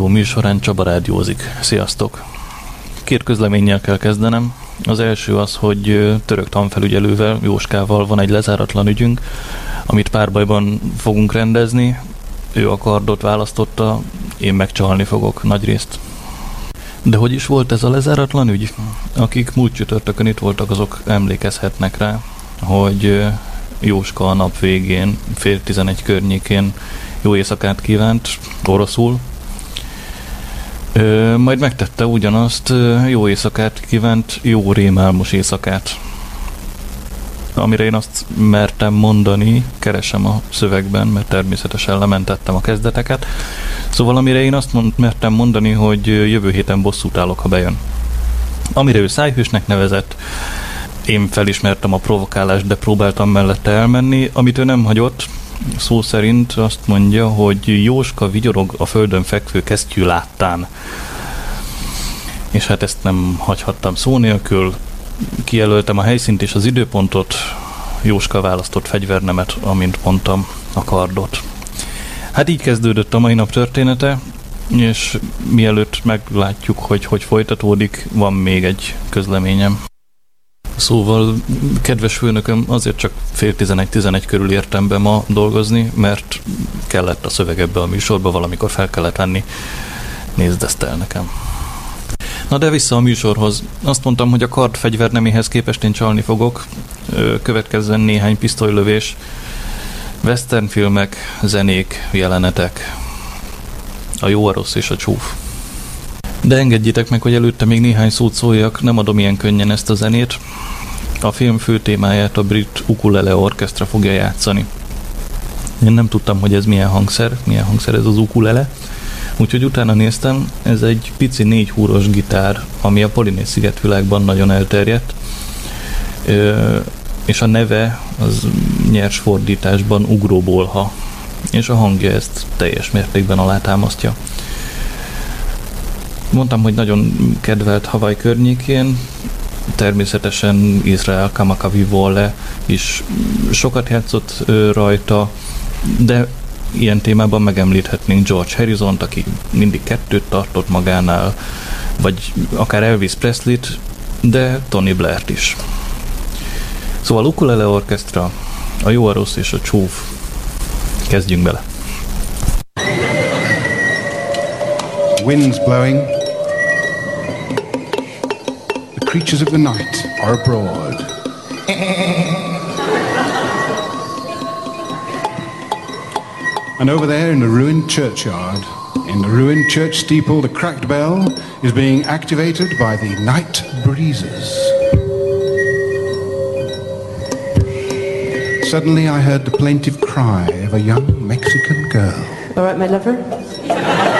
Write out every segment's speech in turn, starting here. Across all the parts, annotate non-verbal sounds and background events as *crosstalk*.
Rádió műsorán Csaba rádiózik. Sziasztok! Két közleménnyel kell kezdenem. Az első az, hogy török tanfelügyelővel, Jóskával van egy lezáratlan ügyünk, amit párbajban fogunk rendezni. Ő a kardot választotta, én megcsalni fogok nagy részt. De hogy is volt ez a lezáratlan ügy? Akik múlt csütörtökön itt voltak, azok emlékezhetnek rá, hogy Jóska a nap végén, fél tizenegy környékén jó éjszakát kívánt, oroszul. Ö, majd megtette ugyanazt, jó éjszakát kívánt, jó rémálmos éjszakát. Amire én azt mertem mondani, keresem a szövegben, mert természetesen lementettem a kezdeteket. Szóval amire én azt mond, mertem mondani, hogy jövő héten bosszút állok, ha bejön. Amire ő szájhősnek nevezett, én felismertem a provokálást, de próbáltam mellette elmenni, amit ő nem hagyott, szó szerint azt mondja, hogy Jóska vigyorog a földön fekvő kesztyű láttán. És hát ezt nem hagyhattam szó nélkül. Kijelöltem a helyszínt és az időpontot, Jóska választott fegyvernemet, amint mondtam, a kardot. Hát így kezdődött a mai nap története, és mielőtt meglátjuk, hogy hogy folytatódik, van még egy közleményem. Szóval, kedves főnököm, azért csak fél tizenegy-tizenegy körül értem be ma dolgozni, mert kellett a szöveg ebbe a műsorba, valamikor fel kellett venni. Nézd ezt el nekem. Na de vissza a műsorhoz. Azt mondtam, hogy a kard fegyverneméhez képest én csalni fogok. Következzen néhány pisztolylövés, western filmek, zenék, jelenetek. A jó, a rossz és a csúf. De engedjétek meg, hogy előtte még néhány szót szóljak, nem adom ilyen könnyen ezt a zenét. A film fő témáját a brit ukulele orkestra fogja játszani. Én nem tudtam, hogy ez milyen hangszer, milyen hangszer ez az ukulele. Úgyhogy utána néztem, ez egy pici négy húros gitár, ami a Polinész szigetvilágban nagyon elterjedt. Ö, és a neve az nyers fordításban ugróbolha. És a hangja ezt teljes mértékben alátámasztja. Mondtam, hogy nagyon kedvelt Hawaii környékén, természetesen Izrael Kamakavi Volle is sokat játszott rajta, de ilyen témában megemlíthetnénk George harrison aki mindig kettőt tartott magánál, vagy akár Elvis Presley-t, de Tony Blair-t is. Szóval Ukulele Orchestra, a jó, a rossz és a csúf. Kezdjünk bele. Winds blowing creatures of the night are abroad. and over there in the ruined churchyard, in the ruined church steeple, the cracked bell is being activated by the night breezes. Suddenly I heard the plaintive cry of a young Mexican girl. All right, my lover?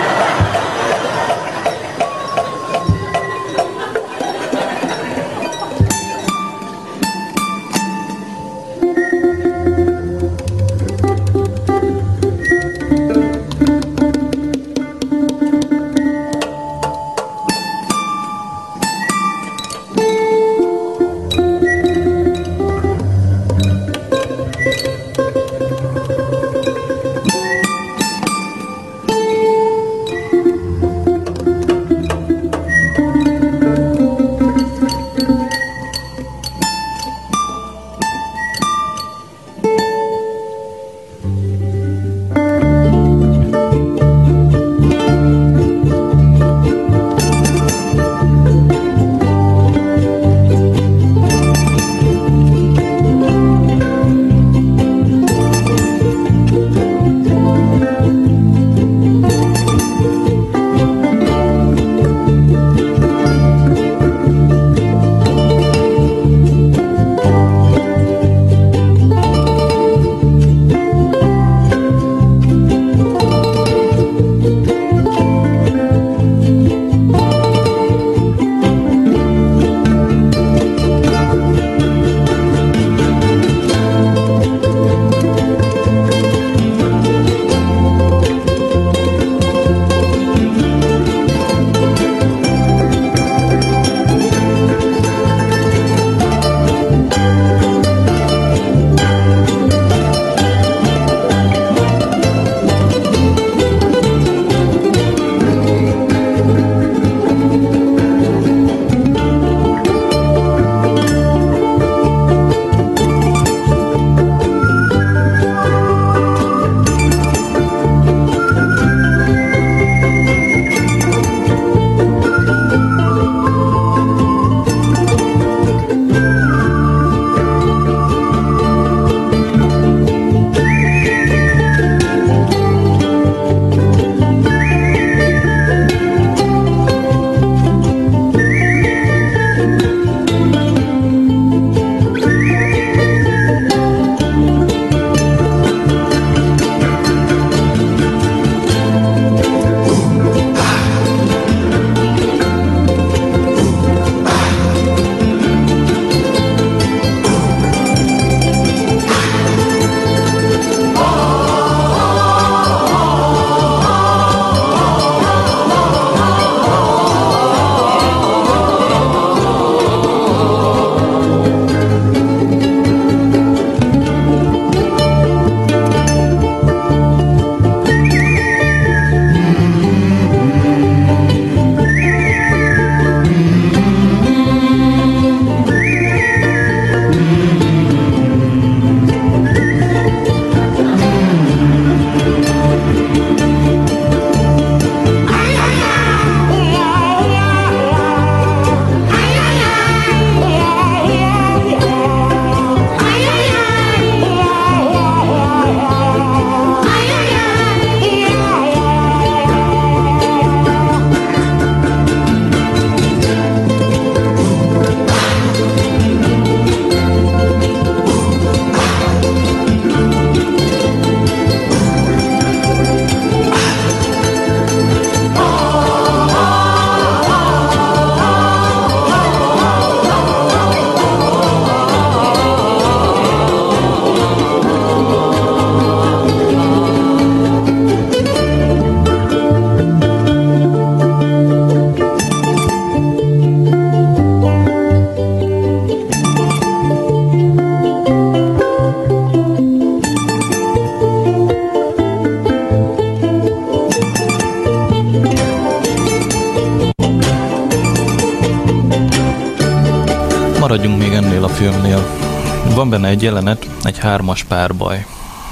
Van benne egy jelenet, egy hármas párbaj.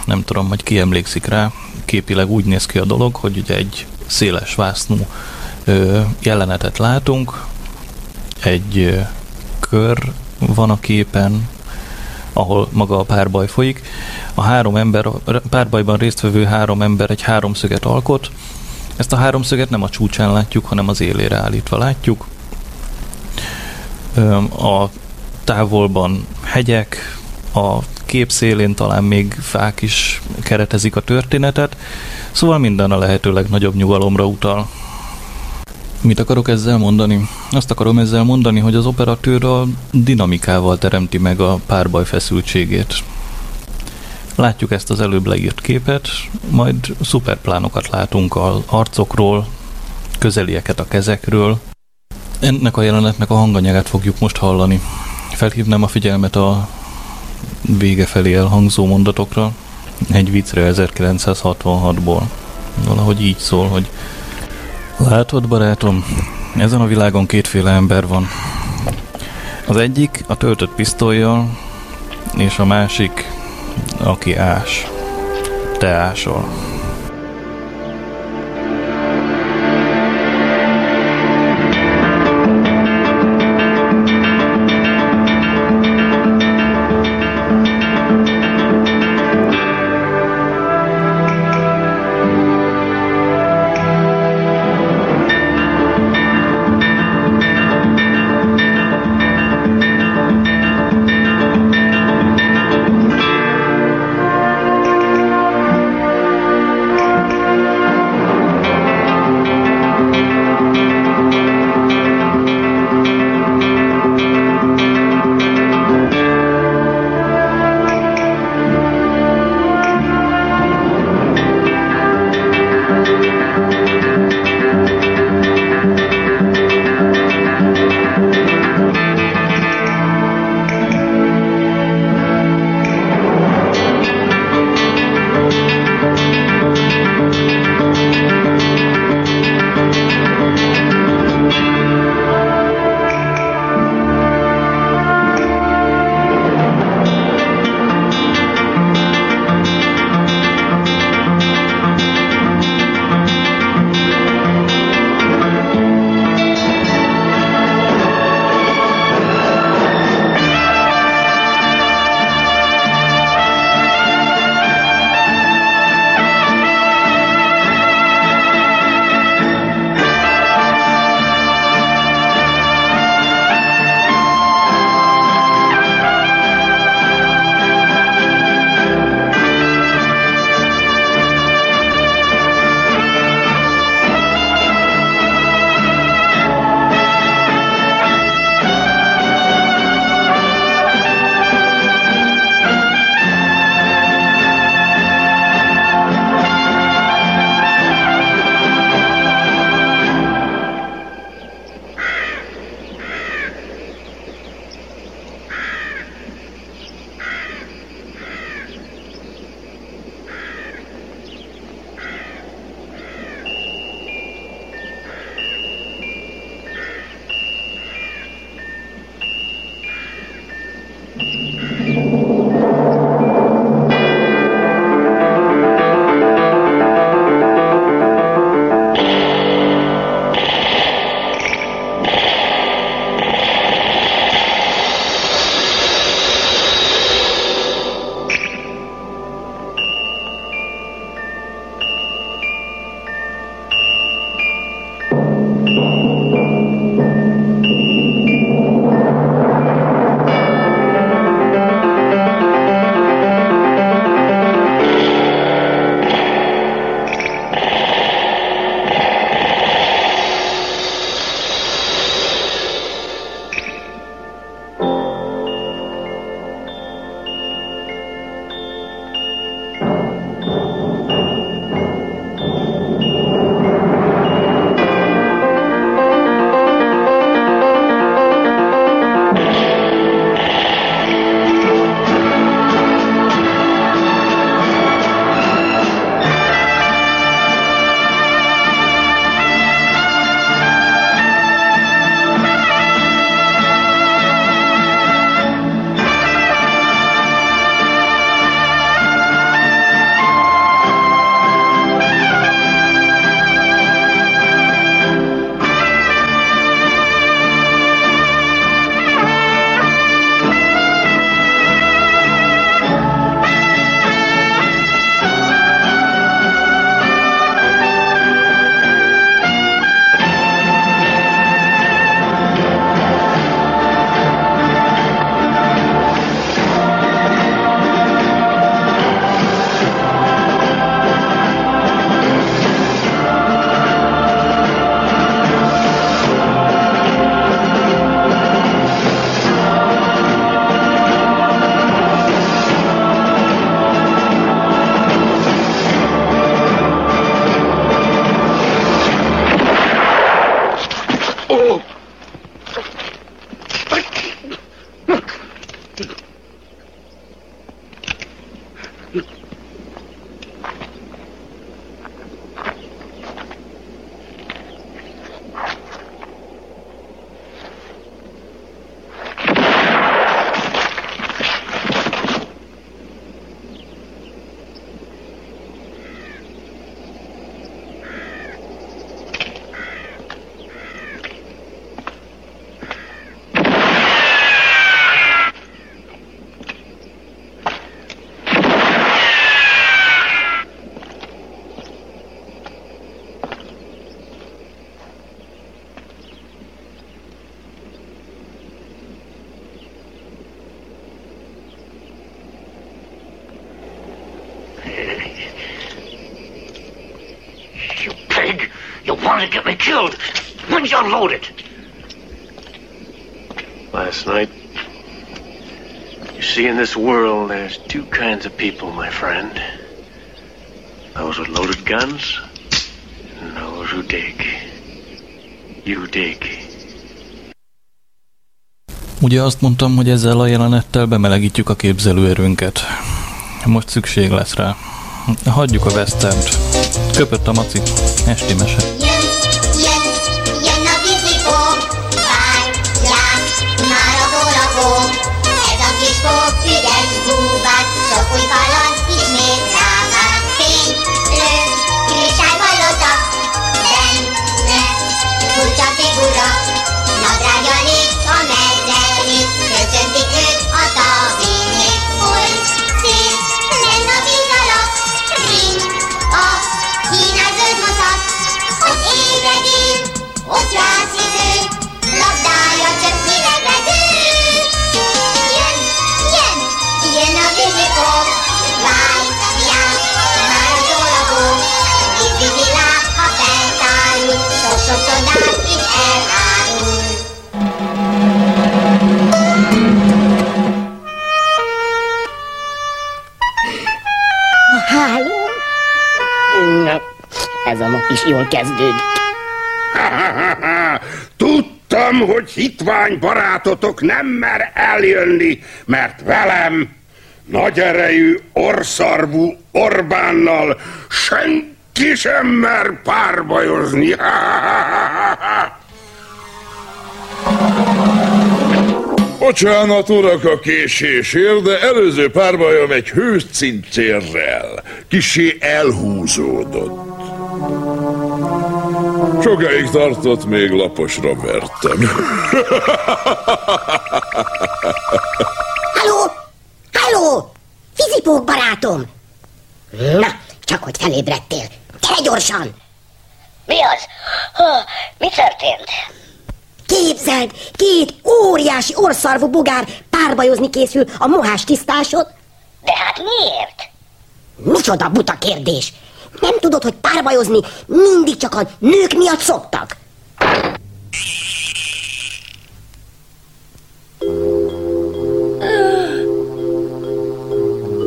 Nem tudom, hogy ki emlékszik rá. Képileg úgy néz ki a dolog, hogy ugye egy széles vásznú jelenetet látunk. Egy kör van a képen, ahol maga a párbaj folyik. A három ember, a párbajban résztvevő három ember egy háromszöget alkot. Ezt a háromszöget nem a csúcsán látjuk, hanem az élére állítva látjuk. A távolban hegyek, a kép szélén talán még fák is keretezik a történetet, szóval minden a lehető legnagyobb nyugalomra utal. Mit akarok ezzel mondani? Azt akarom ezzel mondani, hogy az operatőr a dinamikával teremti meg a párbaj feszültségét. Látjuk ezt az előbb leírt képet, majd szuperplánokat látunk az arcokról, közelieket a kezekről. Ennek a jelenetnek a hanganyagát fogjuk most hallani. Felhívnám a figyelmet a vége felé elhangzó mondatokra, egy viccre 1966-ból. Valahogy így szól, hogy Látod, barátom, ezen a világon kétféle ember van. Az egyik a töltött pisztolyjal, és a másik, aki ás. Te ásol. Me killed. When'd you unload it? Last night. You see, in this world, there's two kinds of people, my friend. Those with loaded guns, and those who dig. You dig. Ugye azt mondtam, hogy ezzel a jelenettel bemelegítjük a képzelőerőnket. Most szükség lesz rá. Hagyjuk a western Köpött a maci. Esti mese. Jól kezdődik. Tudtam, hogy hitvány barátotok nem mer eljönni, mert velem, nagy erejű, orszarvú Orbánnal senki sem mer párbajozni. *laughs* Bocsánat, urak, a késésért, de előző párbajom egy hőszincérrel. Kisé elhúzódott. Sokáig tartott, még laposra vertem. Halló! Halló! Fizipók barátom! Na, csak hogy felébredtél. Gyere gyorsan! Mi az? Ha, mi történt? Képzeld, két óriási orszarvú bogár párbajozni készül a mohás tisztásod. De hát miért? Micsoda buta kérdés! Nem tudod, hogy párbajozni mindig csak a nők miatt szoktak?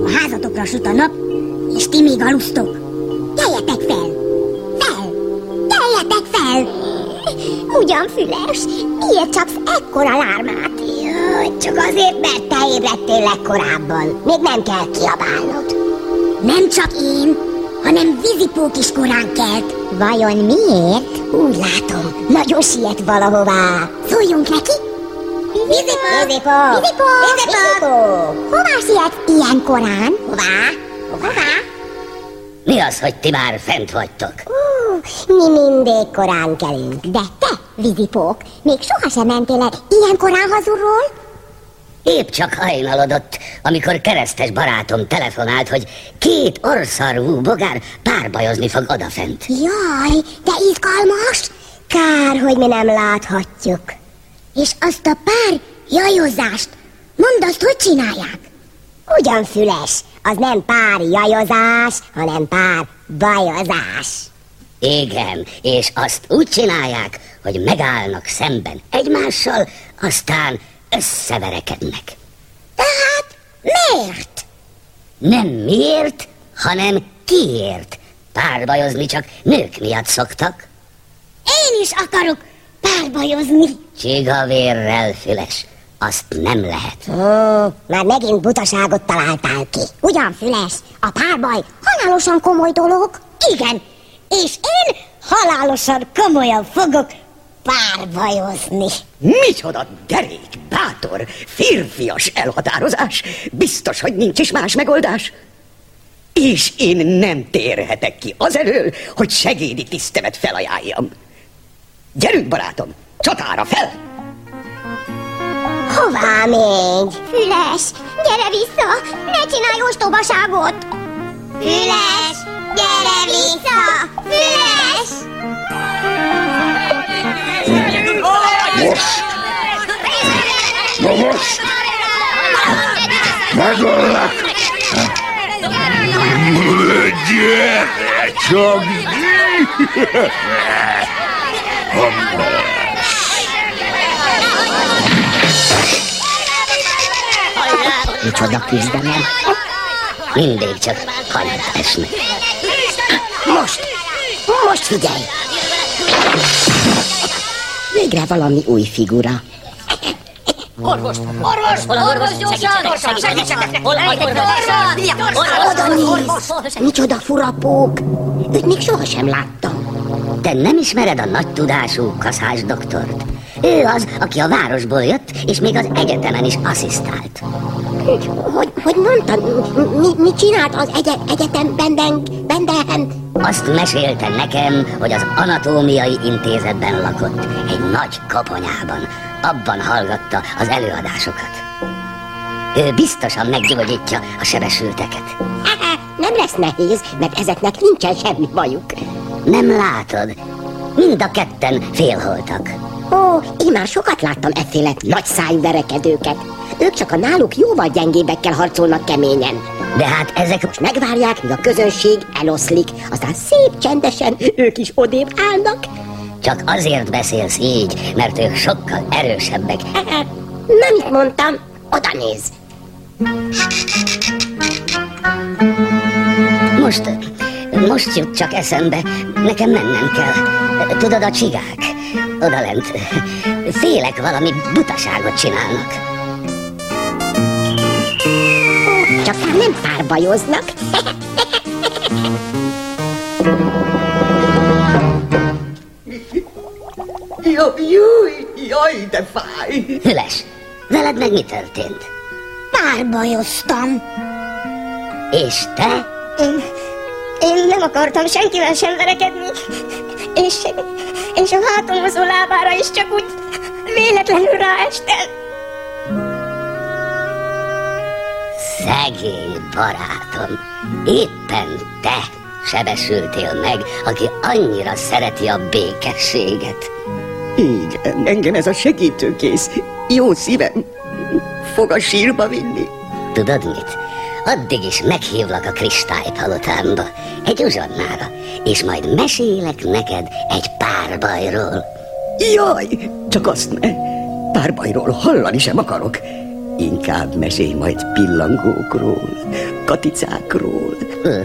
A házatokra süt a nap, és ti még alusztok. Keljetek fel! Fel! Keljetek fel! Ugyan füles, miért csapsz ekkora lármát? Csak azért, mert te ébredtél legkorábban. Még nem kell kiabálnod. Nem csak én, hanem vízipók is korán kelt. Vajon miért? Úgy látom, nagyon siet valahová. Szóljunk neki? Vízipó! Vízipó! Vízipó! Vízipó! Hová siet ilyen korán? Hová? Hová? Mi az, hogy ti már fent vagytok? Mi mindig korán kelünk, de te, vízipók, még sohasem mentél el ilyen korán hazulról? Épp csak hajnalodott, amikor keresztes barátom telefonált, hogy két orszarvú bogár párbajozni fog odafent. Jaj, de izgalmas! Kár, hogy mi nem láthatjuk. És azt a pár jajozást, mondd azt, hogy csinálják? Ugyan füles, az nem pár jajozás, hanem pár bajozás. Igen, és azt úgy csinálják, hogy megállnak szemben egymással, aztán összeverekednek. Tehát miért? Nem miért, hanem kiért. Párbajozni csak nők miatt szoktak. Én is akarok párbajozni. Csigavérrel, Füles. Azt nem lehet. Ó, már megint butaságot találtál ki. Ugyan, Füles, a párbaj halálosan komoly dolog. Igen, és én halálosan komolyan fogok párbajozni. Micsoda derék, bátor, férfias elhatározás. Biztos, hogy nincs is más megoldás. És én nem térhetek ki azelől, hogy segédi tisztemet felajánljam. Gyerünk, barátom, csatára fel! Hová még? Füles, gyere vissza, ne csinálj ostobaságot! Füles, gyere vissza! Füles! Most! Na most! Megöllek! gyere csak! Micsoda küzdelem? Mindig csak hanyat esnek. Most, most figyelj! Végre valami új figura. Orvos! Orvos! Orvos? Gyorsan! Segítsenek! Hol az orvos? Oda nézz! Micsoda furapók! Őt még sohasem láttam. Te nem ismered a nagy tudású kaszás doktort? Ő az, aki a városból jött, és még az egyetemen is asszisztált. Hogy, hogy mondtad, mi, mit csinált az egye, egyetem benden, benden? Azt mesélte nekem, hogy az anatómiai intézetben lakott, egy nagy koponyában. Abban hallgatta az előadásokat. Ő biztosan meggyógyítja a sebesülteket. Nem lesz nehéz, mert ezeknek nincsen semmi bajuk. Nem látod? Mind a ketten félholtak. Ó, én már sokat láttam efféle nagy szájú verekedőket. Ők csak a náluk jóval gyengébbekkel harcolnak keményen. De hát ezek most megvárják, míg a közönség eloszlik, aztán szép csendesen ők is odébb állnak. Csak azért beszélsz így, mert ők sokkal erősebbek. Nem itt mondtam, oda néz. Most, most jut csak eszembe, nekem mennem kell. Tudod, a csigák, odalent, félek valami butaságot csinálnak. Csak már nem párbajoznak. Jaj, jaj, jaj, de fáj! Füles, veled meg mi történt? Párbajoztam. És te? Én, én nem akartam senkivel sem verekedni, és, és a hátomhozó lábára is csak úgy véletlenül ráestem. Szegény barátom, éppen te sebesültél meg, aki annyira szereti a békességet. Igen, engem ez a segítőkész. Jó szívem. Fog a sírba vinni. Tudod mit? Addig is meghívlak a kristálypalotámba, egy uzsonnára, és majd mesélek neked egy pár bajról. Jaj, csak azt ne. Pár bajról hallani sem akarok. Inkább mesélj majd pillangókról, katicákról. *laughs*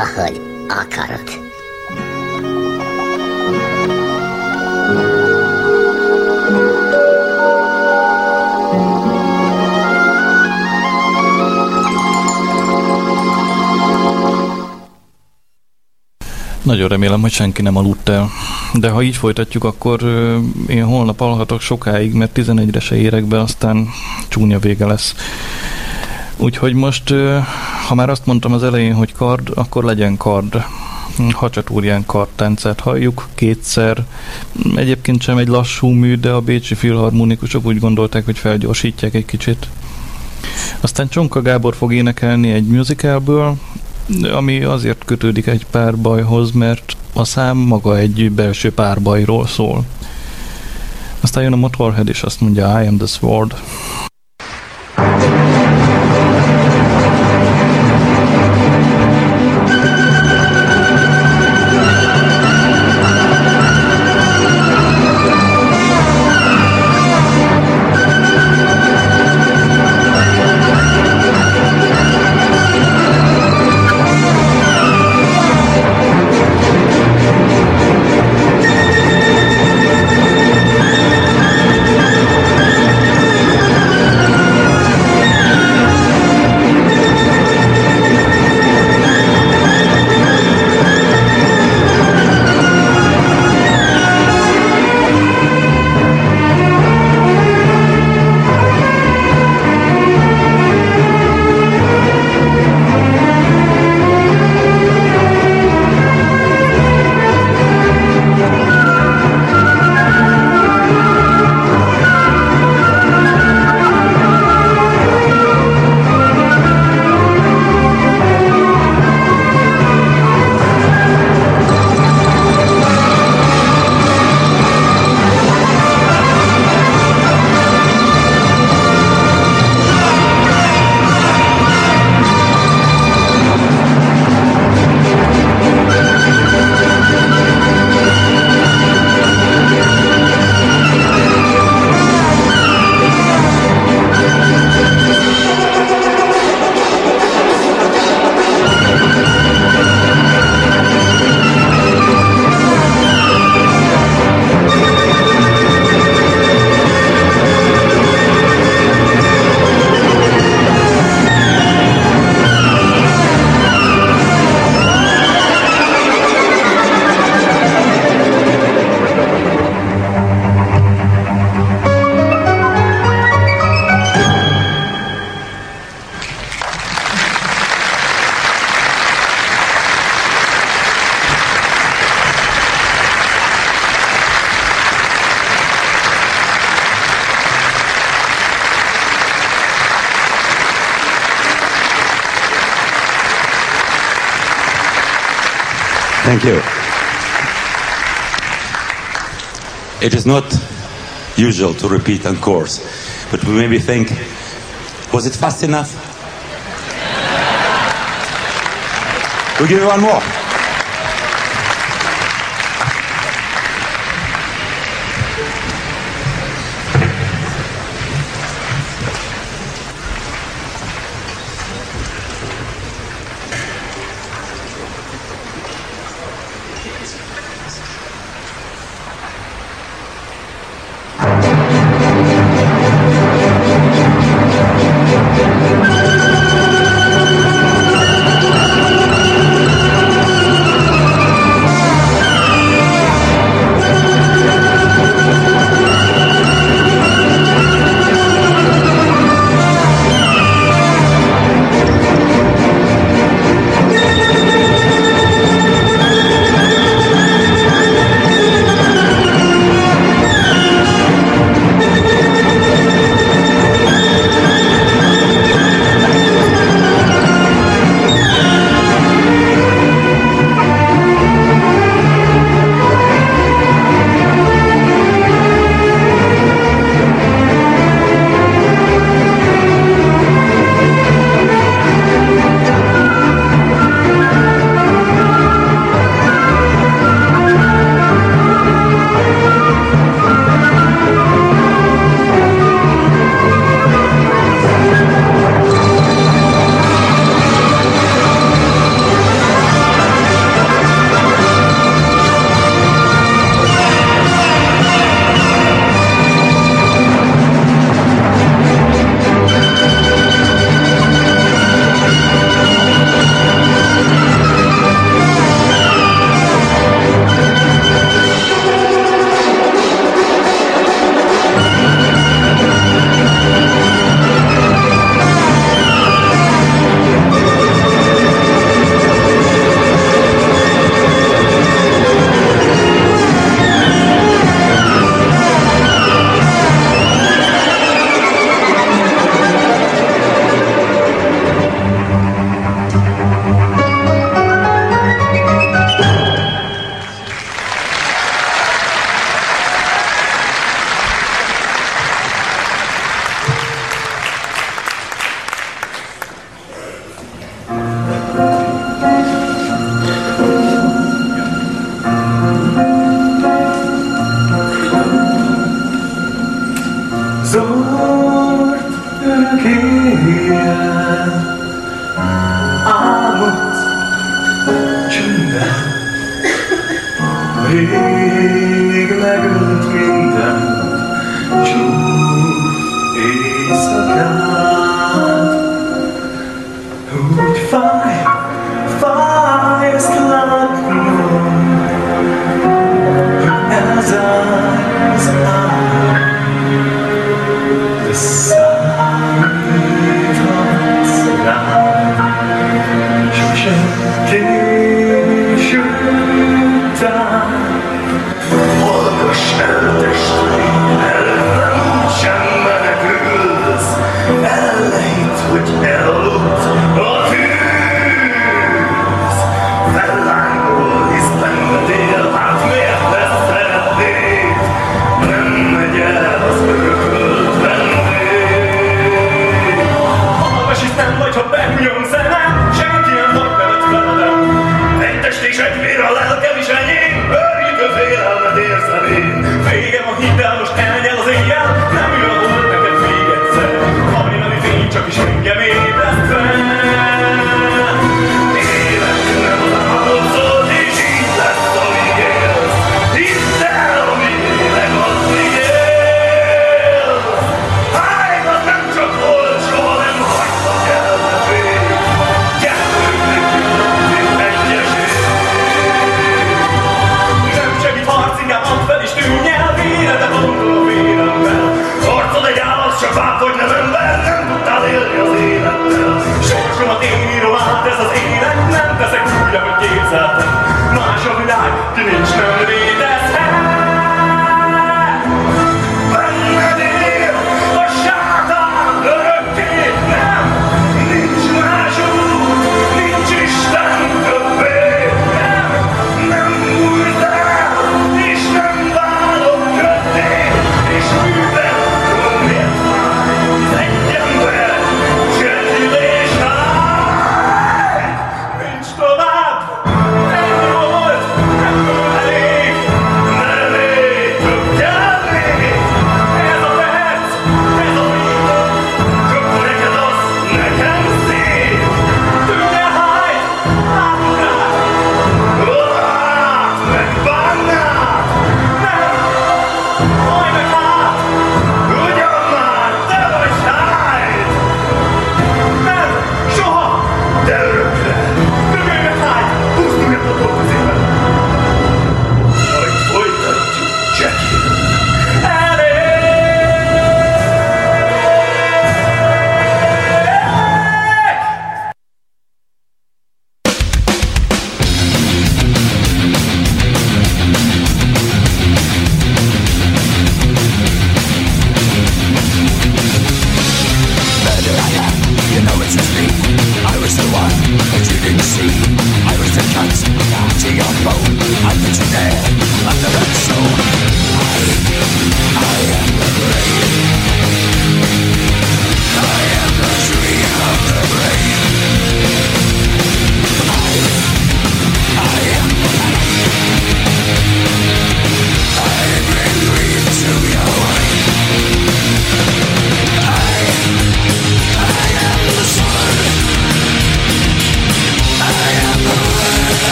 Ahogy akarod. Nagyon remélem, hogy senki nem aludt el. De ha így folytatjuk, akkor én holnap alhatok sokáig, mert 11-re se érek be, aztán csúnya vége lesz. Úgyhogy most, ha már azt mondtam az elején, hogy kard, akkor legyen kard. Hacsatúrján kardtáncát halljuk kétszer. Egyébként sem egy lassú mű, de a bécsi filharmonikusok úgy gondolták, hogy felgyorsítják egy kicsit. Aztán Csonka Gábor fog énekelni egy musicalből, ami azért kötődik egy párbajhoz, mert a szám maga egy belső párbajról szól. Aztán jön a Motorhead, és azt mondja I am the sword. It is not usual to repeat on course, but we maybe think, was it fast enough? *laughs* We'll give you one more.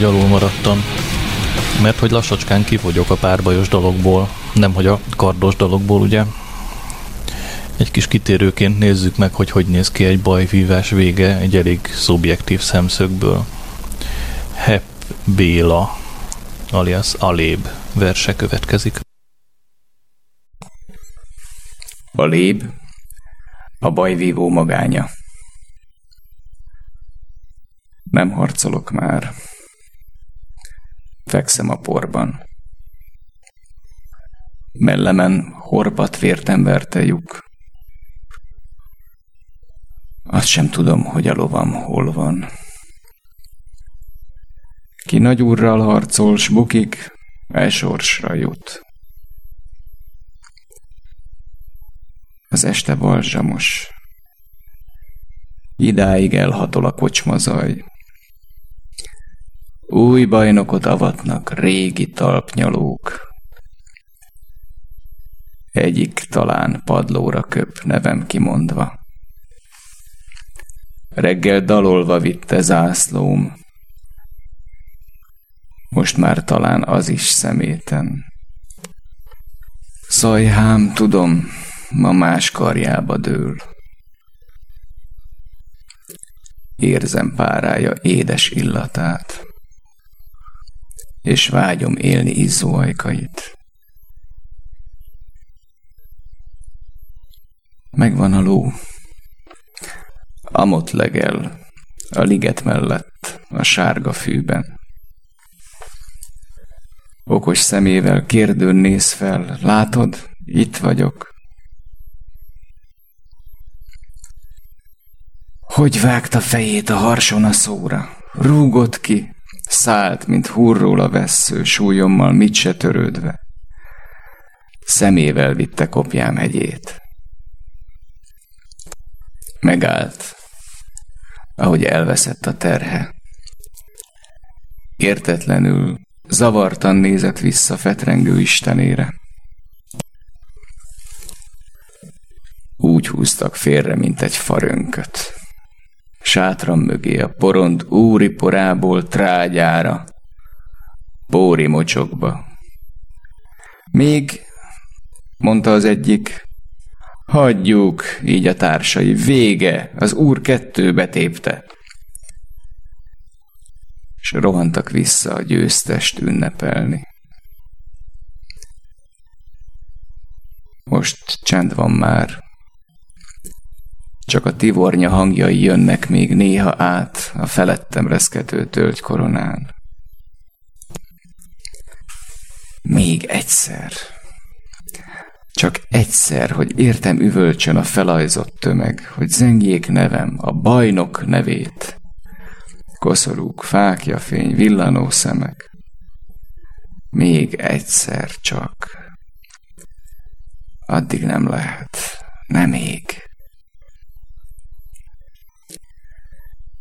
Hogy alul maradtam. Mert hogy lassacskán kifogyok a párbajos dologból, nem hogy a kardos dologból, ugye? Egy kis kitérőként nézzük meg, hogy hogy néz ki egy bajvívás vége egy elég szubjektív szemszögből. Hep Béla, alias Aléb verse következik. A léb, a bajvívó magánya. Nem harcolok már. Fekszem a porban. Mellemen horpat vértem verte lyuk. Azt sem tudom, hogy a lovam hol van. Ki nagy úrral harcol, s bukik, elsorsra jut. Az este balzsamos. Idáig elhatol a kocsmazaj. Új bajnokot avatnak régi talpnyalók. Egyik talán padlóra köp, nevem kimondva. Reggel dalolva vitte zászlóm, most már talán az is szeméten. Szajhám, tudom, ma más karjába dől. érzem párája édes illatát, és vágyom élni izzó ajkait. Megvan a ló. Amott legel, a liget mellett, a sárga fűben. Okos szemével kérdőn néz fel, látod, itt vagyok. Hogy vágta fejét a harson a szóra? Rúgott ki, szállt, mint hurról a vessző, súlyommal mit se törődve. Szemével vitte kopjám hegyét. Megállt, ahogy elveszett a terhe. Értetlenül, zavartan nézett vissza fetrengő istenére. Úgy húztak félre, mint egy farönköt. Sátram mögé a porond úri porából trágyára, bóri mocsokba. Még, mondta az egyik, hagyjuk, így a társai, vége, az úr kettőbe tépte. És rohantak vissza a győztest ünnepelni. Most csend van már, csak a tivornya hangjai jönnek még néha át a felettem reszkető tölgy koronán. Még egyszer. Csak egyszer, hogy értem üvölcsön a felajzott tömeg, hogy zengjék nevem, a bajnok nevét. Koszorúk, fákja fény, villanó szemek. Még egyszer csak. Addig nem lehet. Nem még.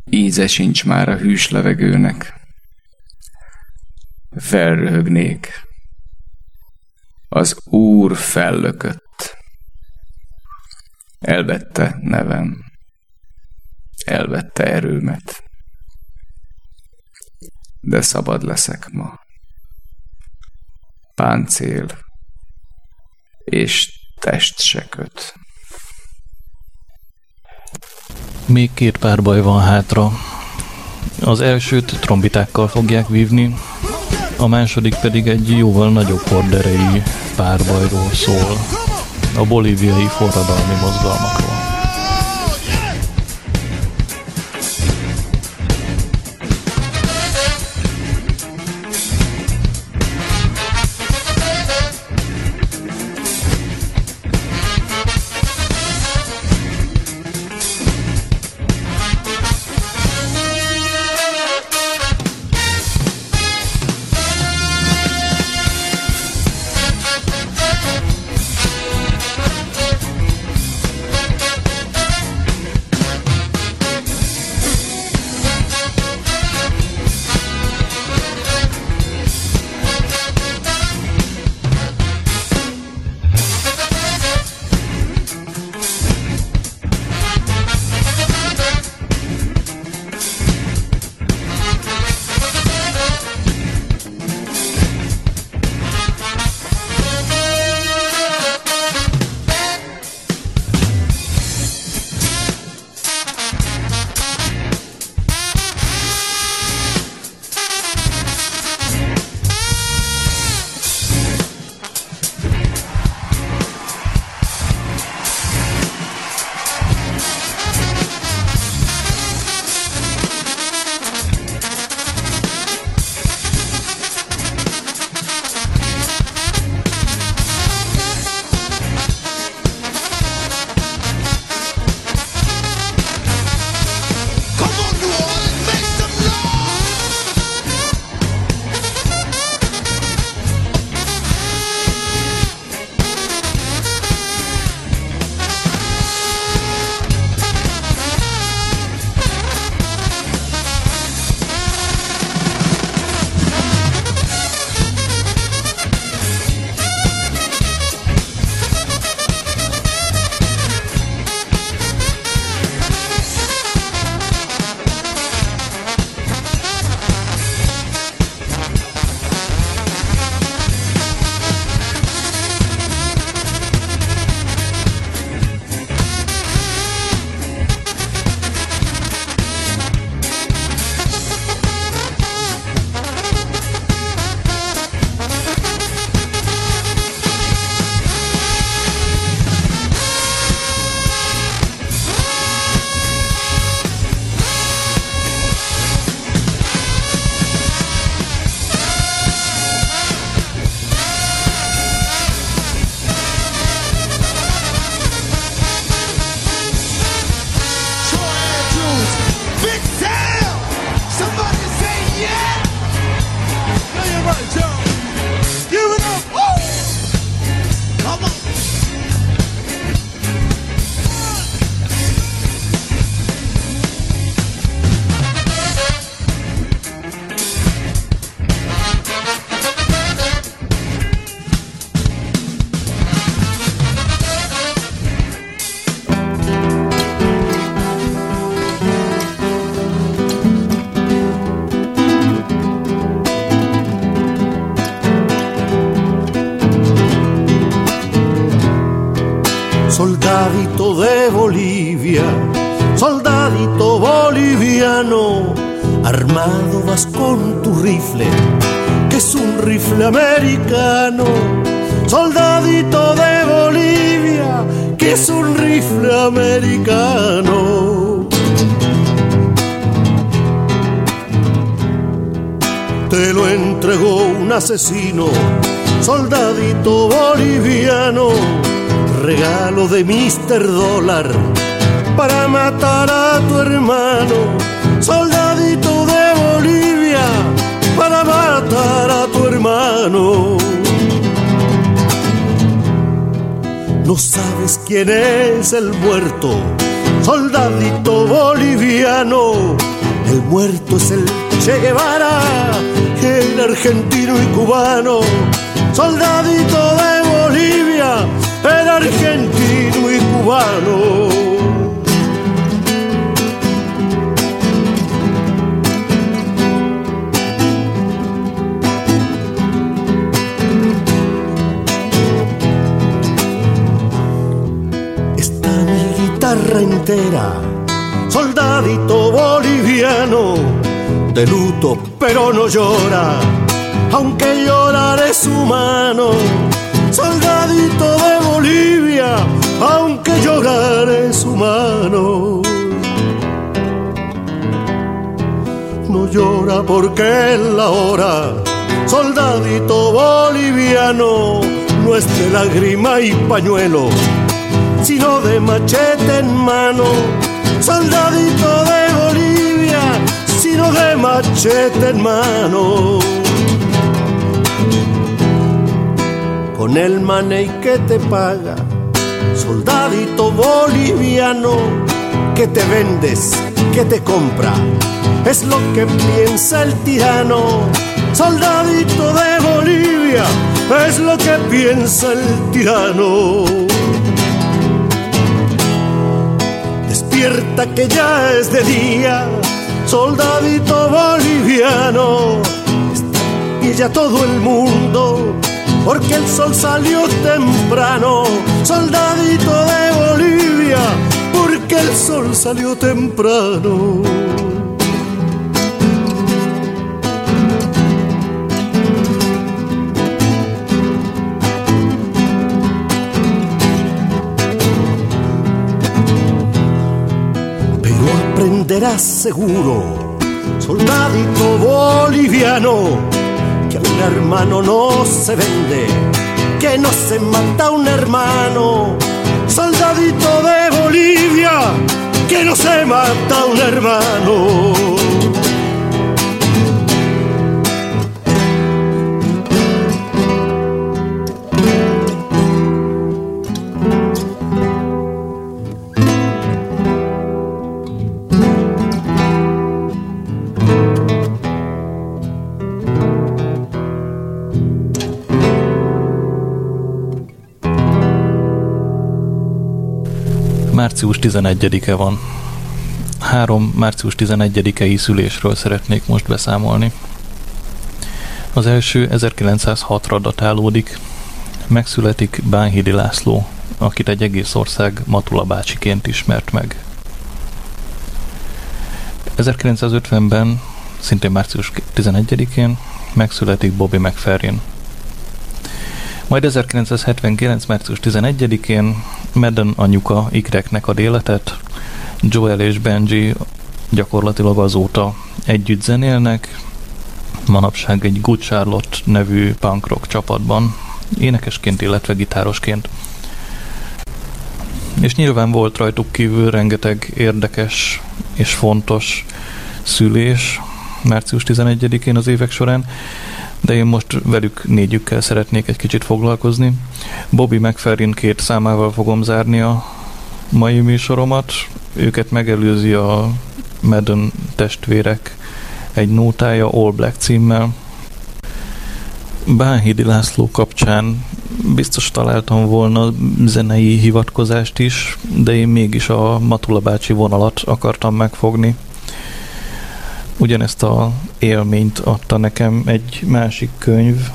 Íze sincs már a hűs levegőnek. Felröhögnék. Az Úr fellökött. Elvette nevem. Elvette erőmet. De szabad leszek ma. Páncél és test se köt. Még két párbaj van hátra. Az elsőt trombitákkal fogják vívni, a második pedig egy jóval nagyobb horderejű párbajról szól. A bolíviai forradalmi mozgalmakról. Soldadito boliviano, armado vas con tu rifle, que es un rifle americano. Soldadito de Bolivia, que es un rifle americano. Te lo entregó un asesino, soldadito boliviano, regalo de Mr. Dólar para matar a tu hermano, soldadito de Bolivia, para matar a tu hermano. No sabes quién es el muerto, soldadito boliviano. El muerto es el Che Guevara, el argentino y cubano. Soldadito de el argentino y cubano. Está mi guitarra entera, soldadito boliviano, de luto pero no llora, aunque llorar es humano. Soldadito de Bolivia, aunque llorar es humano. No llora porque es la hora, soldadito boliviano, no es de lágrima y pañuelo, sino de machete en mano. Soldadito de Bolivia, sino de machete en mano. Con el money que te paga, soldadito boliviano, que te vendes, que te compra, es lo que piensa el tirano. Soldadito de Bolivia, es lo que piensa el tirano. Despierta que ya es de día, soldadito boliviano. Y ya todo el mundo, porque el sol salió temprano, soldadito de Bolivia, porque el sol salió temprano. Pero aprenderás seguro, soldadito boliviano, que a un hermano no se vende, que no se mata a un hermano. Soldadito de Bolivia, que no se mata a un hermano. Március 11-e van. Három március 11-i szülésről szeretnék most beszámolni. Az első 1906-ra datálódik. Megszületik Bánhidi László, akit egy egész ország Matula bácsiként ismert meg. 1950-ben, szintén március 11-én megszületik Bobby McFerrin. Majd 1979. március 11-én Madden anyuka ikreknek ad életet, Joel és Benji gyakorlatilag azóta együtt zenélnek, manapság egy Good Charlotte nevű punk rock csapatban, énekesként, illetve gitárosként. És nyilván volt rajtuk kívül rengeteg érdekes és fontos szülés március 11-én az évek során, de én most velük négyükkel szeretnék egy kicsit foglalkozni. Bobby McFerrin két számával fogom zárni a mai műsoromat. Őket megelőzi a Madden testvérek egy nótája All Black címmel. Bánhidi László kapcsán biztos találtam volna zenei hivatkozást is, de én mégis a Matula bácsi vonalat akartam megfogni. Ugyanezt a élményt adta nekem egy másik könyv,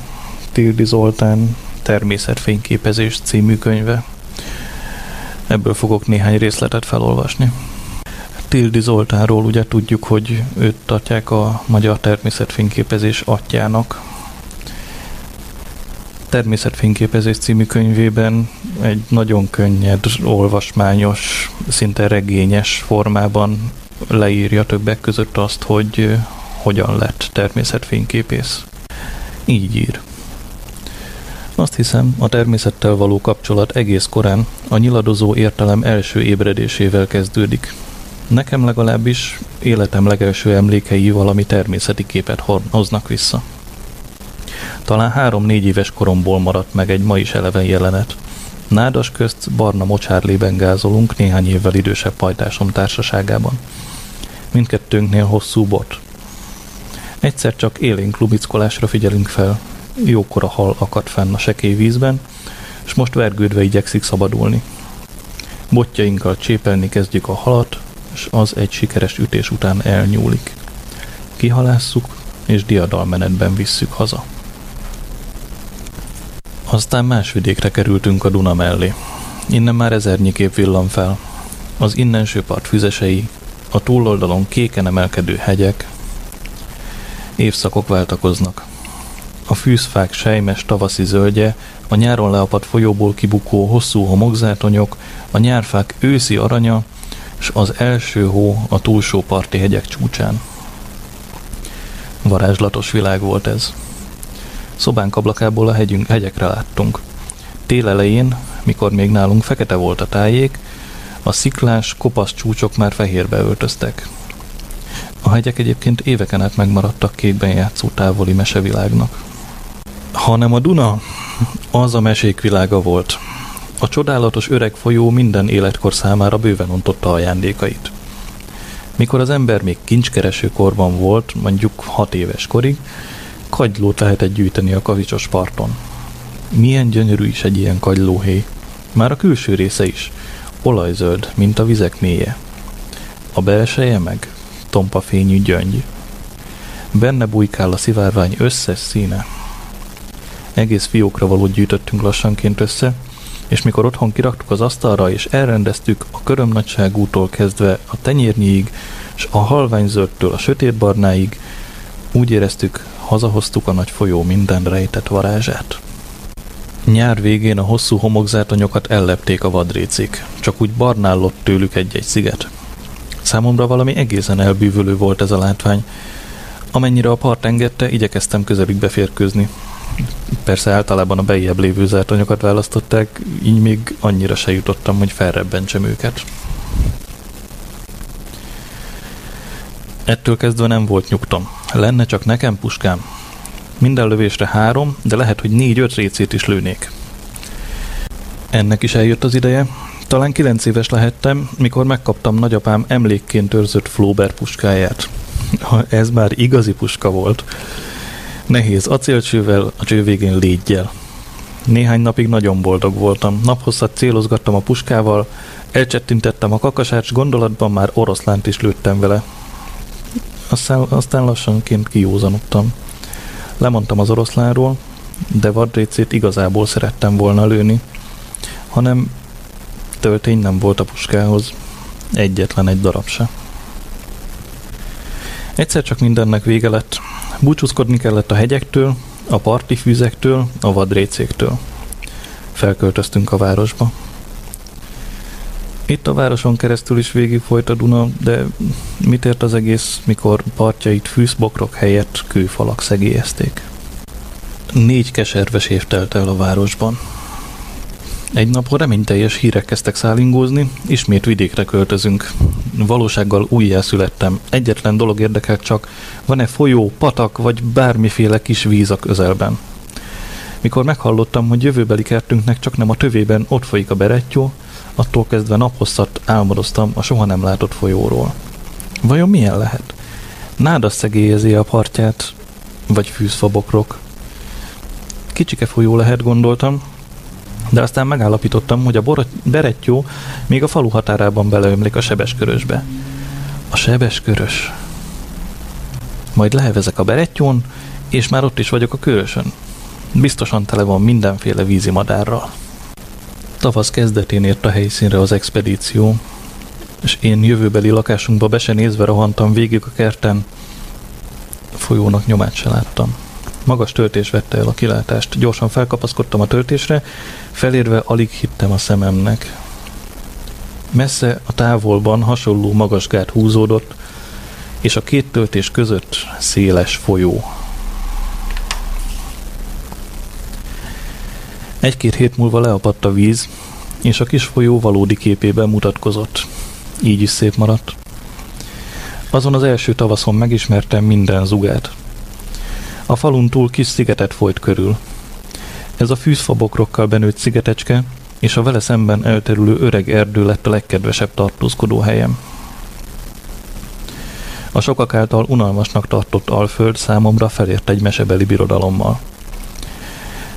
Tildi Zoltán Természetfényképezés című könyve. Ebből fogok néhány részletet felolvasni. Tildi Zoltánról ugye tudjuk, hogy őt tartják a magyar természetfényképezés atyának. Természetfényképezés című könyvében egy nagyon könnyed, olvasmányos, szinte regényes formában leírja többek között azt, hogy hogyan lett természetfényképész. Így ír. Azt hiszem, a természettel való kapcsolat egész korán a nyiladozó értelem első ébredésével kezdődik. Nekem legalábbis életem legelső emlékei valami természeti képet hoznak vissza. Talán három-négy éves koromból maradt meg egy ma is eleven jelenet. Nádas közt barna mocsárlében gázolunk néhány évvel idősebb pajtásom társaságában. Mindkettőnknél hosszú bot. Egyszer csak élénk lubickolásra figyelünk fel. Jókora hal akad fenn a sekély vízben, és most vergődve igyekszik szabadulni. Botjainkkal csépelni kezdjük a halat, és az egy sikeres ütés után elnyúlik. Kihalásszuk, és diadalmenetben visszük haza. Aztán más vidékre kerültünk a Duna mellé. Innen már ezernyi kép villan fel. Az innenső part füzesei, a túloldalon kéken emelkedő hegyek, évszakok váltakoznak. A fűzfák sejmes tavaszi zöldje, a nyáron leapadt folyóból kibukó hosszú homokzátonyok, a nyárfák őszi aranya, és az első hó a túlsó parti hegyek csúcsán. Varázslatos világ volt ez. Szobánk ablakából a hegyünk, hegyekre láttunk. Tél mikor még nálunk fekete volt a tájék, a sziklás, kopasz csúcsok már fehérbe öltöztek. A hegyek egyébként éveken át megmaradtak kékben játszó távoli mesevilágnak. Hanem a Duna, az a mesék világa volt. A csodálatos öreg folyó minden életkor számára bőven ontotta ajándékait. Mikor az ember még kincskereső korban volt, mondjuk hat éves korig, kagylót lehetett gyűjteni a kavicsos parton. Milyen gyönyörű is egy ilyen kagylóhely. Már a külső része is. Olajzöld, mint a vizek mélye. A belseje meg tompa fényű gyöngy. Benne bujkál a szivárvány összes színe. Egész fiókra való gyűjtöttünk lassanként össze, és mikor otthon kiraktuk az asztalra és elrendeztük a körömnagyságútól kezdve a tenyérnyiig, és a halványzöldtől a sötétbarnáig, úgy éreztük, hazahoztuk a nagy folyó minden rejtett varázsát. Nyár végén a hosszú homokzátonyokat ellepték a vadrécik, csak úgy barnállott tőlük egy-egy sziget. Számomra valami egészen elbűvölő volt ez a látvány. Amennyire a part engedte, igyekeztem közelük beférkőzni. Persze általában a bejjebb lévő zártanyokat választották, így még annyira se jutottam, hogy felrebbentsem őket. Ettől kezdve nem volt nyugtom. Lenne csak nekem puskám. Minden lövésre három, de lehet, hogy négy-öt récét is lőnék. Ennek is eljött az ideje. Talán kilenc éves lehettem, mikor megkaptam nagyapám emlékként őrzött Flóber puskáját. Ez már igazi puska volt. Nehéz acélcsővel, a cső végén légyel. Néhány napig nagyon boldog voltam. Naphosszat célozgattam a puskával, elcsettintettem a kakasács, gondolatban már oroszlánt is lőttem vele. Aztán, aztán lassanként kijózanodtam. Lemondtam az oroszlánról, de vadrécét igazából szerettem volna lőni, hanem töltény nem volt a puskához, egyetlen egy darab se. Egyszer csak mindennek vége lett. Búcsúzkodni kellett a hegyektől, a parti fűzektől, a vadrécéktől. Felköltöztünk a városba. Itt a városon keresztül is végig folyt a Duna, de mit ért az egész, mikor partjait fűszbokrok helyett kőfalak szegélyezték? Négy keserves év telt el a városban. Egy napon reményteljes hírek kezdtek szállingózni, ismét vidékre költözünk. Valósággal újjászülettem. Egyetlen dolog érdekel csak, van-e folyó, patak vagy bármiféle kis víz a közelben. Mikor meghallottam, hogy jövőbeli kertünknek csak nem a tövében ott folyik a berettyó, attól kezdve naphosszat álmodoztam a soha nem látott folyóról. Vajon milyen lehet? Náda szegélyezi a partját, vagy fűzfabokrok. Kicsike folyó lehet, gondoltam, de aztán megállapítottam, hogy a berettyó még a falu határában beleömlik a sebeskörösbe. A sebeskörös. Majd lehevezek a berettyón, és már ott is vagyok a körösön. Biztosan tele van mindenféle vízimadárral. Tavasz kezdetén ért a helyszínre az expedíció. és én jövőbeli lakásunkba be se nézve rohantam végig a kerten, a folyónak nyomát se láttam. Magas töltés vette el a kilátást. Gyorsan felkapaszkodtam a töltésre, felérve alig hittem a szememnek. Messze a távolban hasonló magas gát húzódott, és a két töltés között széles folyó. Egy-két hét múlva leapadt a víz, és a kis folyó valódi képében mutatkozott. Így is szép maradt. Azon az első tavaszon megismertem minden zugát. A falun túl kis szigetet folyt körül. Ez a fűzfabokrokkal benőtt szigetecske, és a vele szemben elterülő öreg erdő lett a legkedvesebb tartózkodó helyem. A sokak által unalmasnak tartott Alföld számomra felért egy mesebeli birodalommal.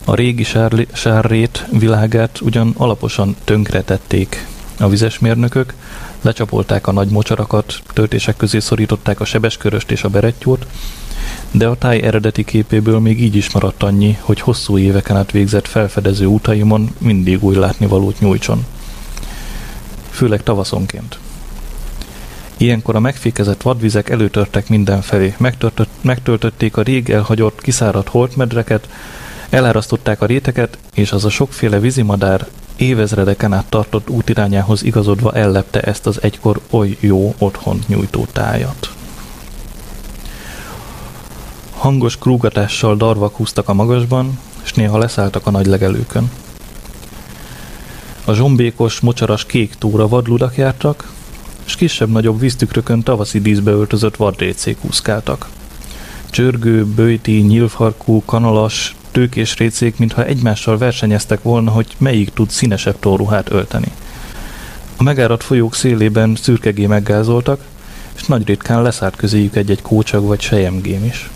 A régi sárli, sárrét világát ugyan alaposan tönkretették a vizesmérnökök, lecsapolták a nagy mocsarakat, töltések közé szorították a sebesköröst és a berettyót, de a táj eredeti képéből még így is maradt annyi, hogy hosszú éveken át végzett felfedező utaimon mindig új látnivalót nyújtson. Főleg tavaszonként. Ilyenkor a megfékezett vadvizek előtörtek mindenfelé, megtöltötték a rég elhagyott, kiszáradt holtmedreket, elárasztották a réteket, és az a sokféle vízimadár évezredeken át tartott útirányához igazodva ellepte ezt az egykor oly jó otthont nyújtó tájat. Hangos krúgatással darvak húztak a magasban, és néha leszálltak a nagy legelőkön. A zsombékos, mocsaras kék tóra vadludak jártak, és kisebb-nagyobb víztükrökön tavaszi díszbe öltözött vadrécék úszkáltak. Csörgő, bőti, nyílfarkú, kanalas, tőkés récék, mintha egymással versenyeztek volna, hogy melyik tud színesebb tóruhát ölteni. A megáradt folyók szélében szürkegé meggázoltak, és nagy ritkán leszállt közéjük egy-egy kócsag vagy sejemgém is.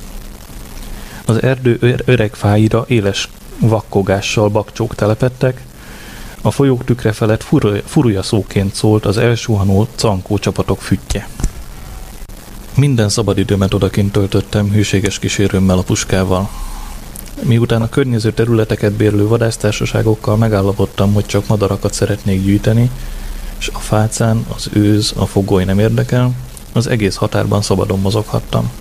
Az erdő öreg fáira éles vakkogással bakcsók telepettek, a folyók tükre felett furúja szóként szólt az elsuhanó cankó csapatok füttye. Minden szabadidőmet odakint töltöttem hűséges kísérőmmel a puskával. Miután a környező területeket bérlő vadásztársaságokkal megállapodtam, hogy csak madarakat szeretnék gyűjteni, és a fácán, az őz, a fogoly nem érdekel, az egész határban szabadon mozoghattam.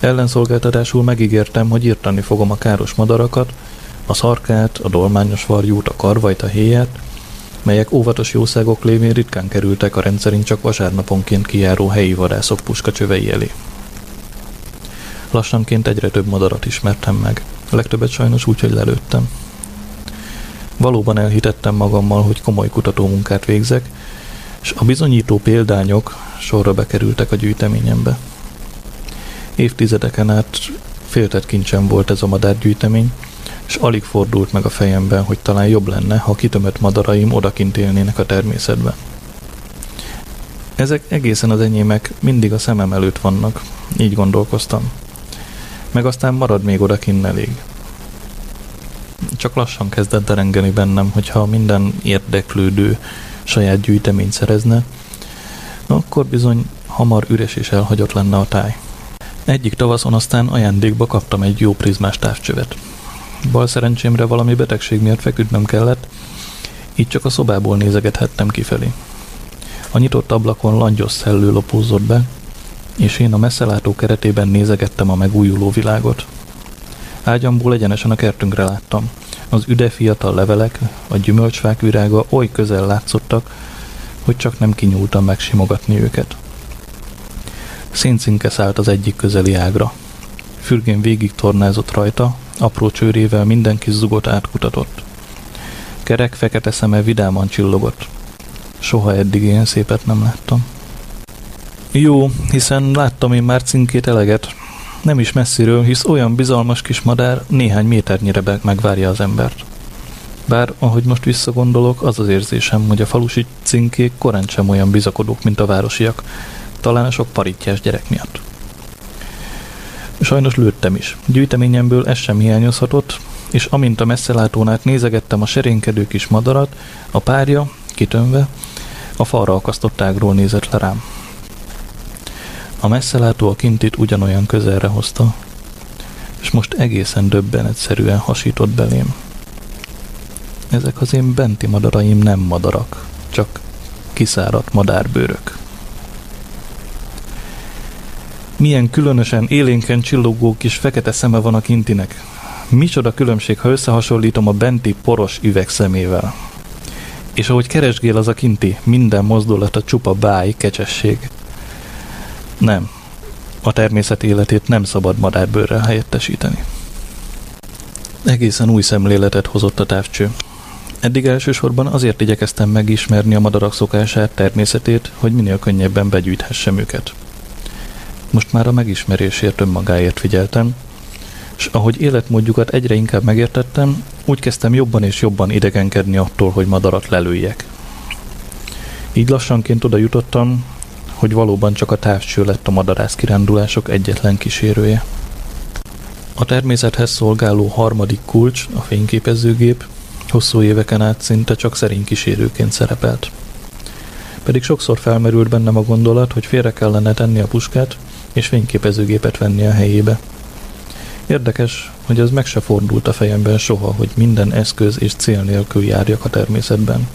Ellenszolgáltatásul megígértem, hogy írtani fogom a káros madarakat, a szarkát, a dolmányos varjút, a karvajt, a héját, melyek óvatos jószágok lévén ritkán kerültek a rendszerint csak vasárnaponként kijáró helyi vadászok puskacsövei elé. Lassanként egyre több madarat ismertem meg. A legtöbbet sajnos úgy, hogy lelőttem. Valóban elhitettem magammal, hogy komoly kutatómunkát végzek, és a bizonyító példányok sorra bekerültek a gyűjteményembe. Évtizedeken át féltett kincsem volt ez a madárgyűjtemény, és alig fordult meg a fejemben, hogy talán jobb lenne, ha kitömött madaraim odakint élnének a természetben. Ezek egészen az enyémek mindig a szemem előtt vannak, így gondolkoztam. Meg aztán marad még odakint elég. Csak lassan kezdett derengeni bennem, hogyha minden érdeklődő saját gyűjteményt szerezne, akkor bizony hamar üres és elhagyott lenne a táj. Egyik tavaszon aztán ajándékba kaptam egy jó prizmás távcsövet. Bal szerencsémre valami betegség miatt feküdnöm kellett, így csak a szobából nézegethettem kifelé. A nyitott ablakon langyos szellő lopózott be, és én a messzelátó keretében nézegettem a megújuló világot. Ágyamból egyenesen a kertünkre láttam. Az üde fiatal levelek, a gyümölcsfák virága oly közel látszottak, hogy csak nem kinyúltam megsimogatni őket. Széncinke szállt az egyik közeli ágra. Fürgén végig tornázott rajta, apró csőrével minden kis zugot átkutatott. Kerek fekete szeme vidáman csillogott. Soha eddig ilyen szépet nem láttam. Jó, hiszen láttam én már cinkét eleget. Nem is messziről, hisz olyan bizalmas kis madár néhány méternyire megvárja az embert. Bár, ahogy most visszagondolok, az az érzésem, hogy a falusi cinkék korán sem olyan bizakodók, mint a városiak, talán a sok parittyás gyerek miatt. Sajnos lőttem is. Gyűjteményemből ez sem hiányozhatott, és amint a messzelátónál nézegettem a serénkedő kis madarat, a párja, kitömve, a falra akasztott ágról nézett le rám. A messzelátó a kintit ugyanolyan közelre hozta, és most egészen döbbenetszerűen hasított belém. Ezek az én benti madaraim nem madarak, csak kiszáradt madárbőrök. Milyen különösen élénken csillogó kis fekete szeme van a kintinek. Micsoda különbség, ha összehasonlítom a benti poros üveg szemével. És ahogy keresgél az a kinti, minden mozdulata csupa báj, kecsesség. Nem, a természet életét nem szabad madárbőrrel helyettesíteni. Egészen új szemléletet hozott a távcső. Eddig elsősorban azért igyekeztem megismerni a madarak szokását, természetét, hogy minél könnyebben begyűjthessem őket. Most már a megismerésért önmagáért figyeltem, és ahogy életmódjukat egyre inkább megértettem, úgy kezdtem jobban és jobban idegenkedni attól, hogy madarat lelőjek. Így lassanként oda jutottam, hogy valóban csak a távcső lett a madarász kirándulások egyetlen kísérője. A természethez szolgáló harmadik kulcs, a fényképezőgép, hosszú éveken át szinte csak szerény kísérőként szerepelt. Pedig sokszor felmerült bennem a gondolat, hogy félre kellene tenni a puskát, és fényképezőgépet venni a helyébe. Érdekes, hogy ez meg se fordult a fejemben soha, hogy minden eszköz és cél nélkül járjak a természetben.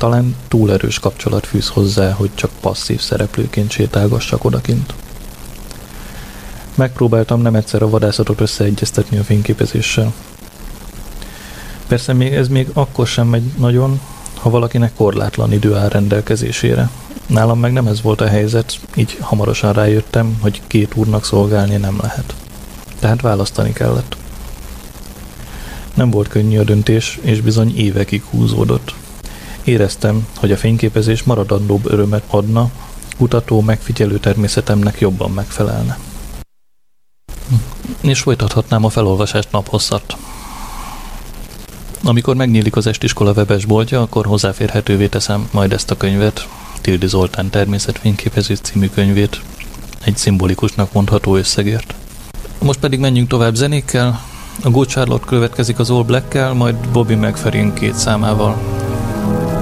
Talán túl erős kapcsolat fűz hozzá, hogy csak passzív szereplőként sétálgassak odakint. Megpróbáltam nem egyszer a vadászatot összeegyeztetni a fényképezéssel. Persze még ez még akkor sem megy nagyon, ha valakinek korlátlan idő áll rendelkezésére. Nálam meg nem ez volt a helyzet, így hamarosan rájöttem, hogy két úrnak szolgálni nem lehet. Tehát választani kellett. Nem volt könnyű a döntés, és bizony évekig húzódott. Éreztem, hogy a fényképezés maradandóbb örömet adna, kutató, megfigyelő természetemnek jobban megfelelne. És folytathatnám a felolvasást naphosszat. Amikor megnyílik az estiskola webes boltja, akkor hozzáférhetővé teszem majd ezt a könyvet, Tildi Zoltán természetfényképezés című könyvét, egy szimbolikusnak mondható összegért. Most pedig menjünk tovább zenékkel. A Good Charlotte következik az All Black-kel, majd Bobby McFerrin két számával.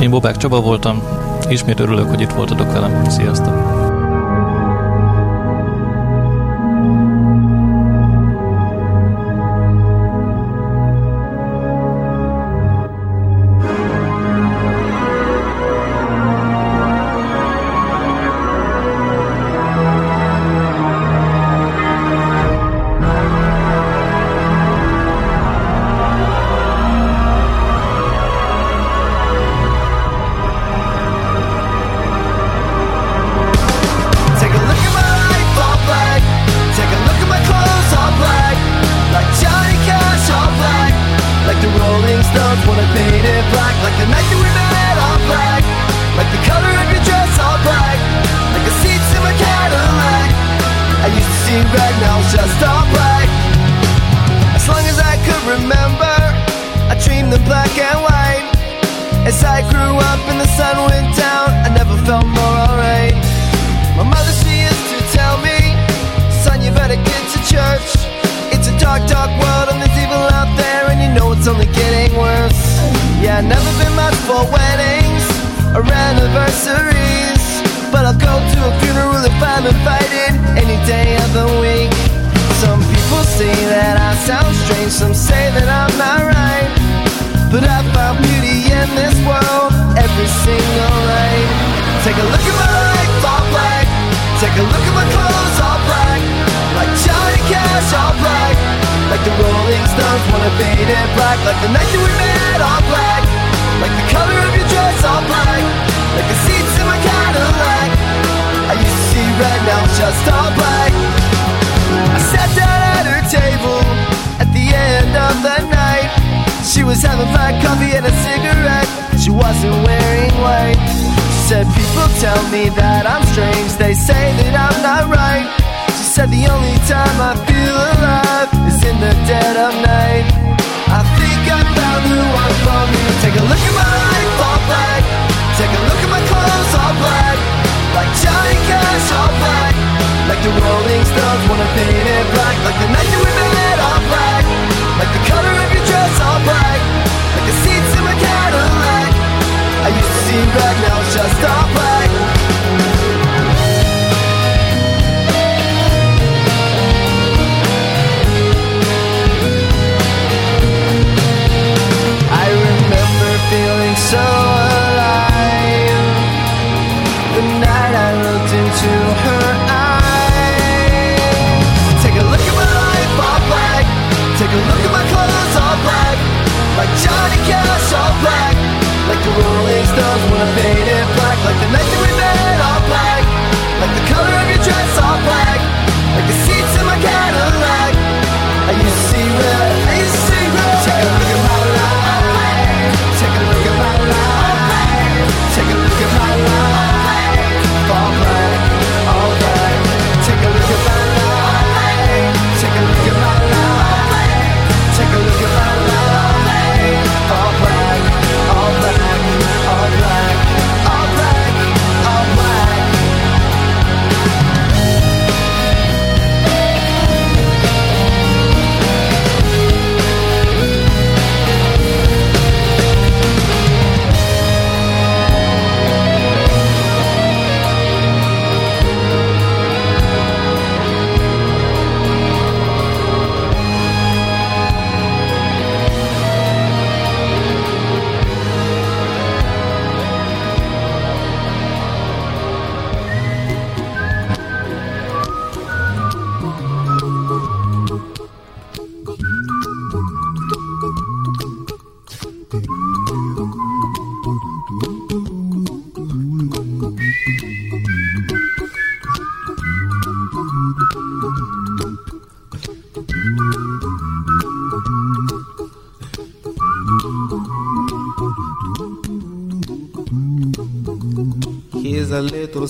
Én Bobák Csaba voltam, ismét örülök, hogy itt voltatok velem. Sziasztok! The Rolling Stones, wanna paint it black. Like the night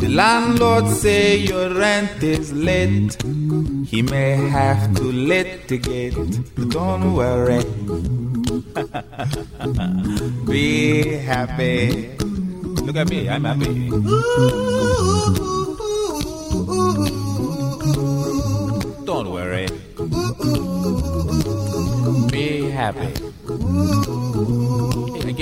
The landlord say your rent is late. He may have to litigate. Don't worry. *laughs* Be happy. Look at me, I'm happy. Don't worry. Be happy.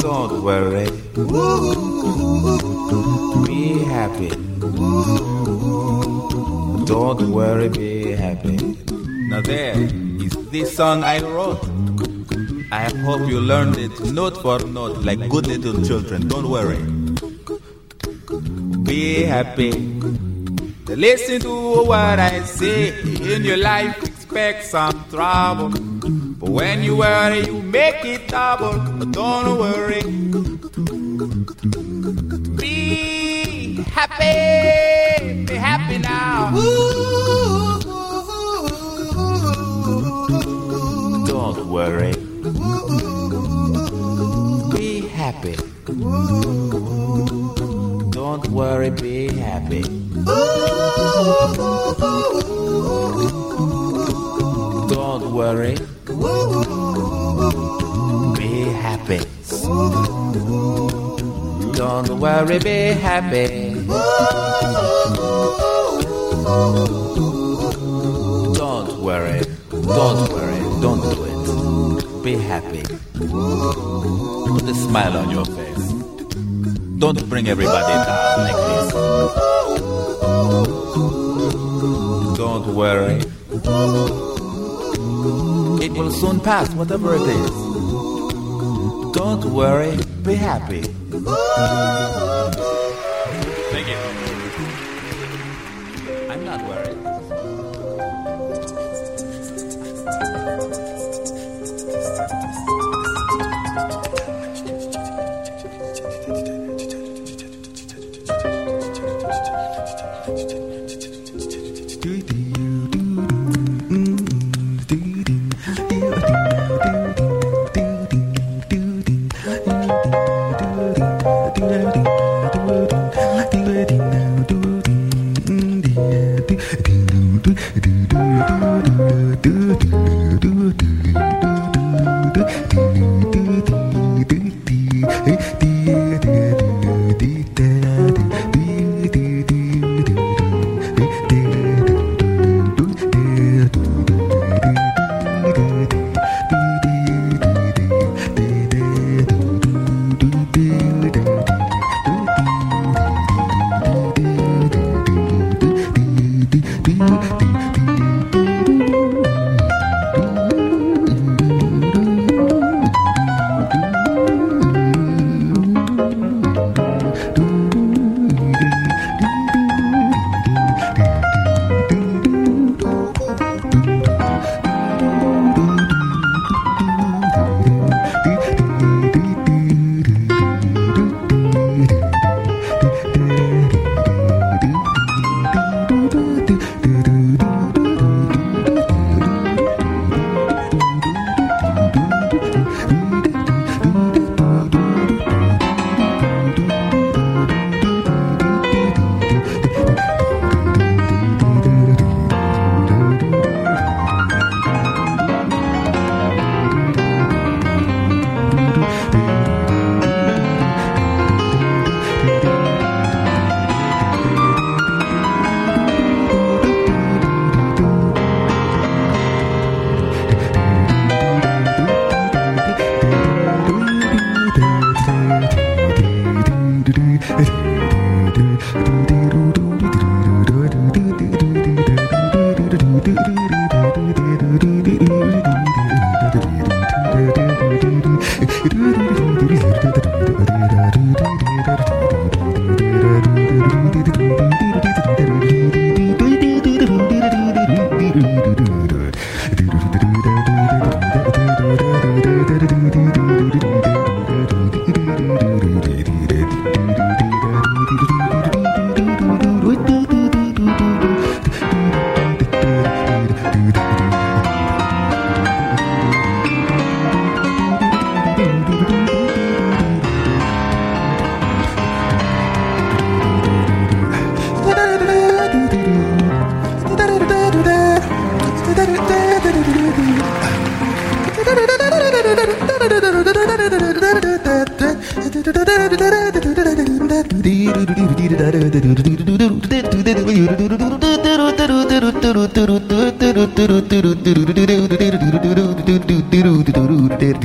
Don't worry. Be happy. Don't worry, be happy. Now there is this song I wrote. I hope you learned it note for note like good little children. Don't worry. Be happy. Listen to what I say. In your life, expect some trouble. But when you worry, you make it double. Don't worry. Be happy. Be happy now. Don't worry. Be happy. Don't worry, be happy. Don't worry. Be happy. Don't worry, be happy. Don't worry. Don't worry. Don't do it. Be happy. Put a smile on your face. Don't bring everybody down like this. Don't worry. It will soon pass, whatever it is. Don't worry, be happy. ding ding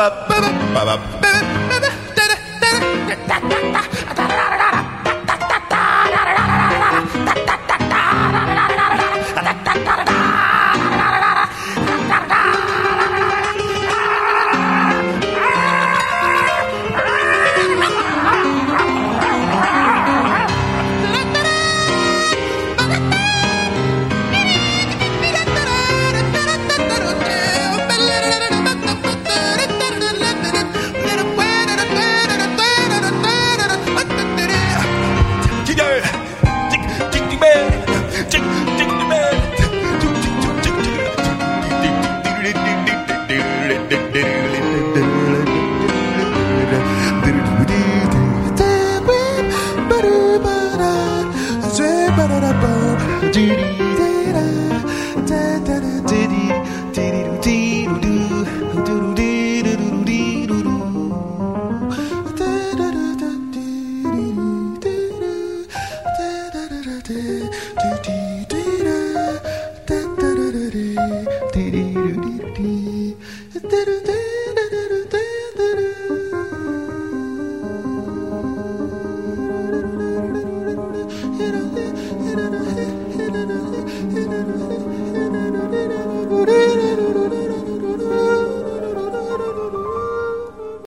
up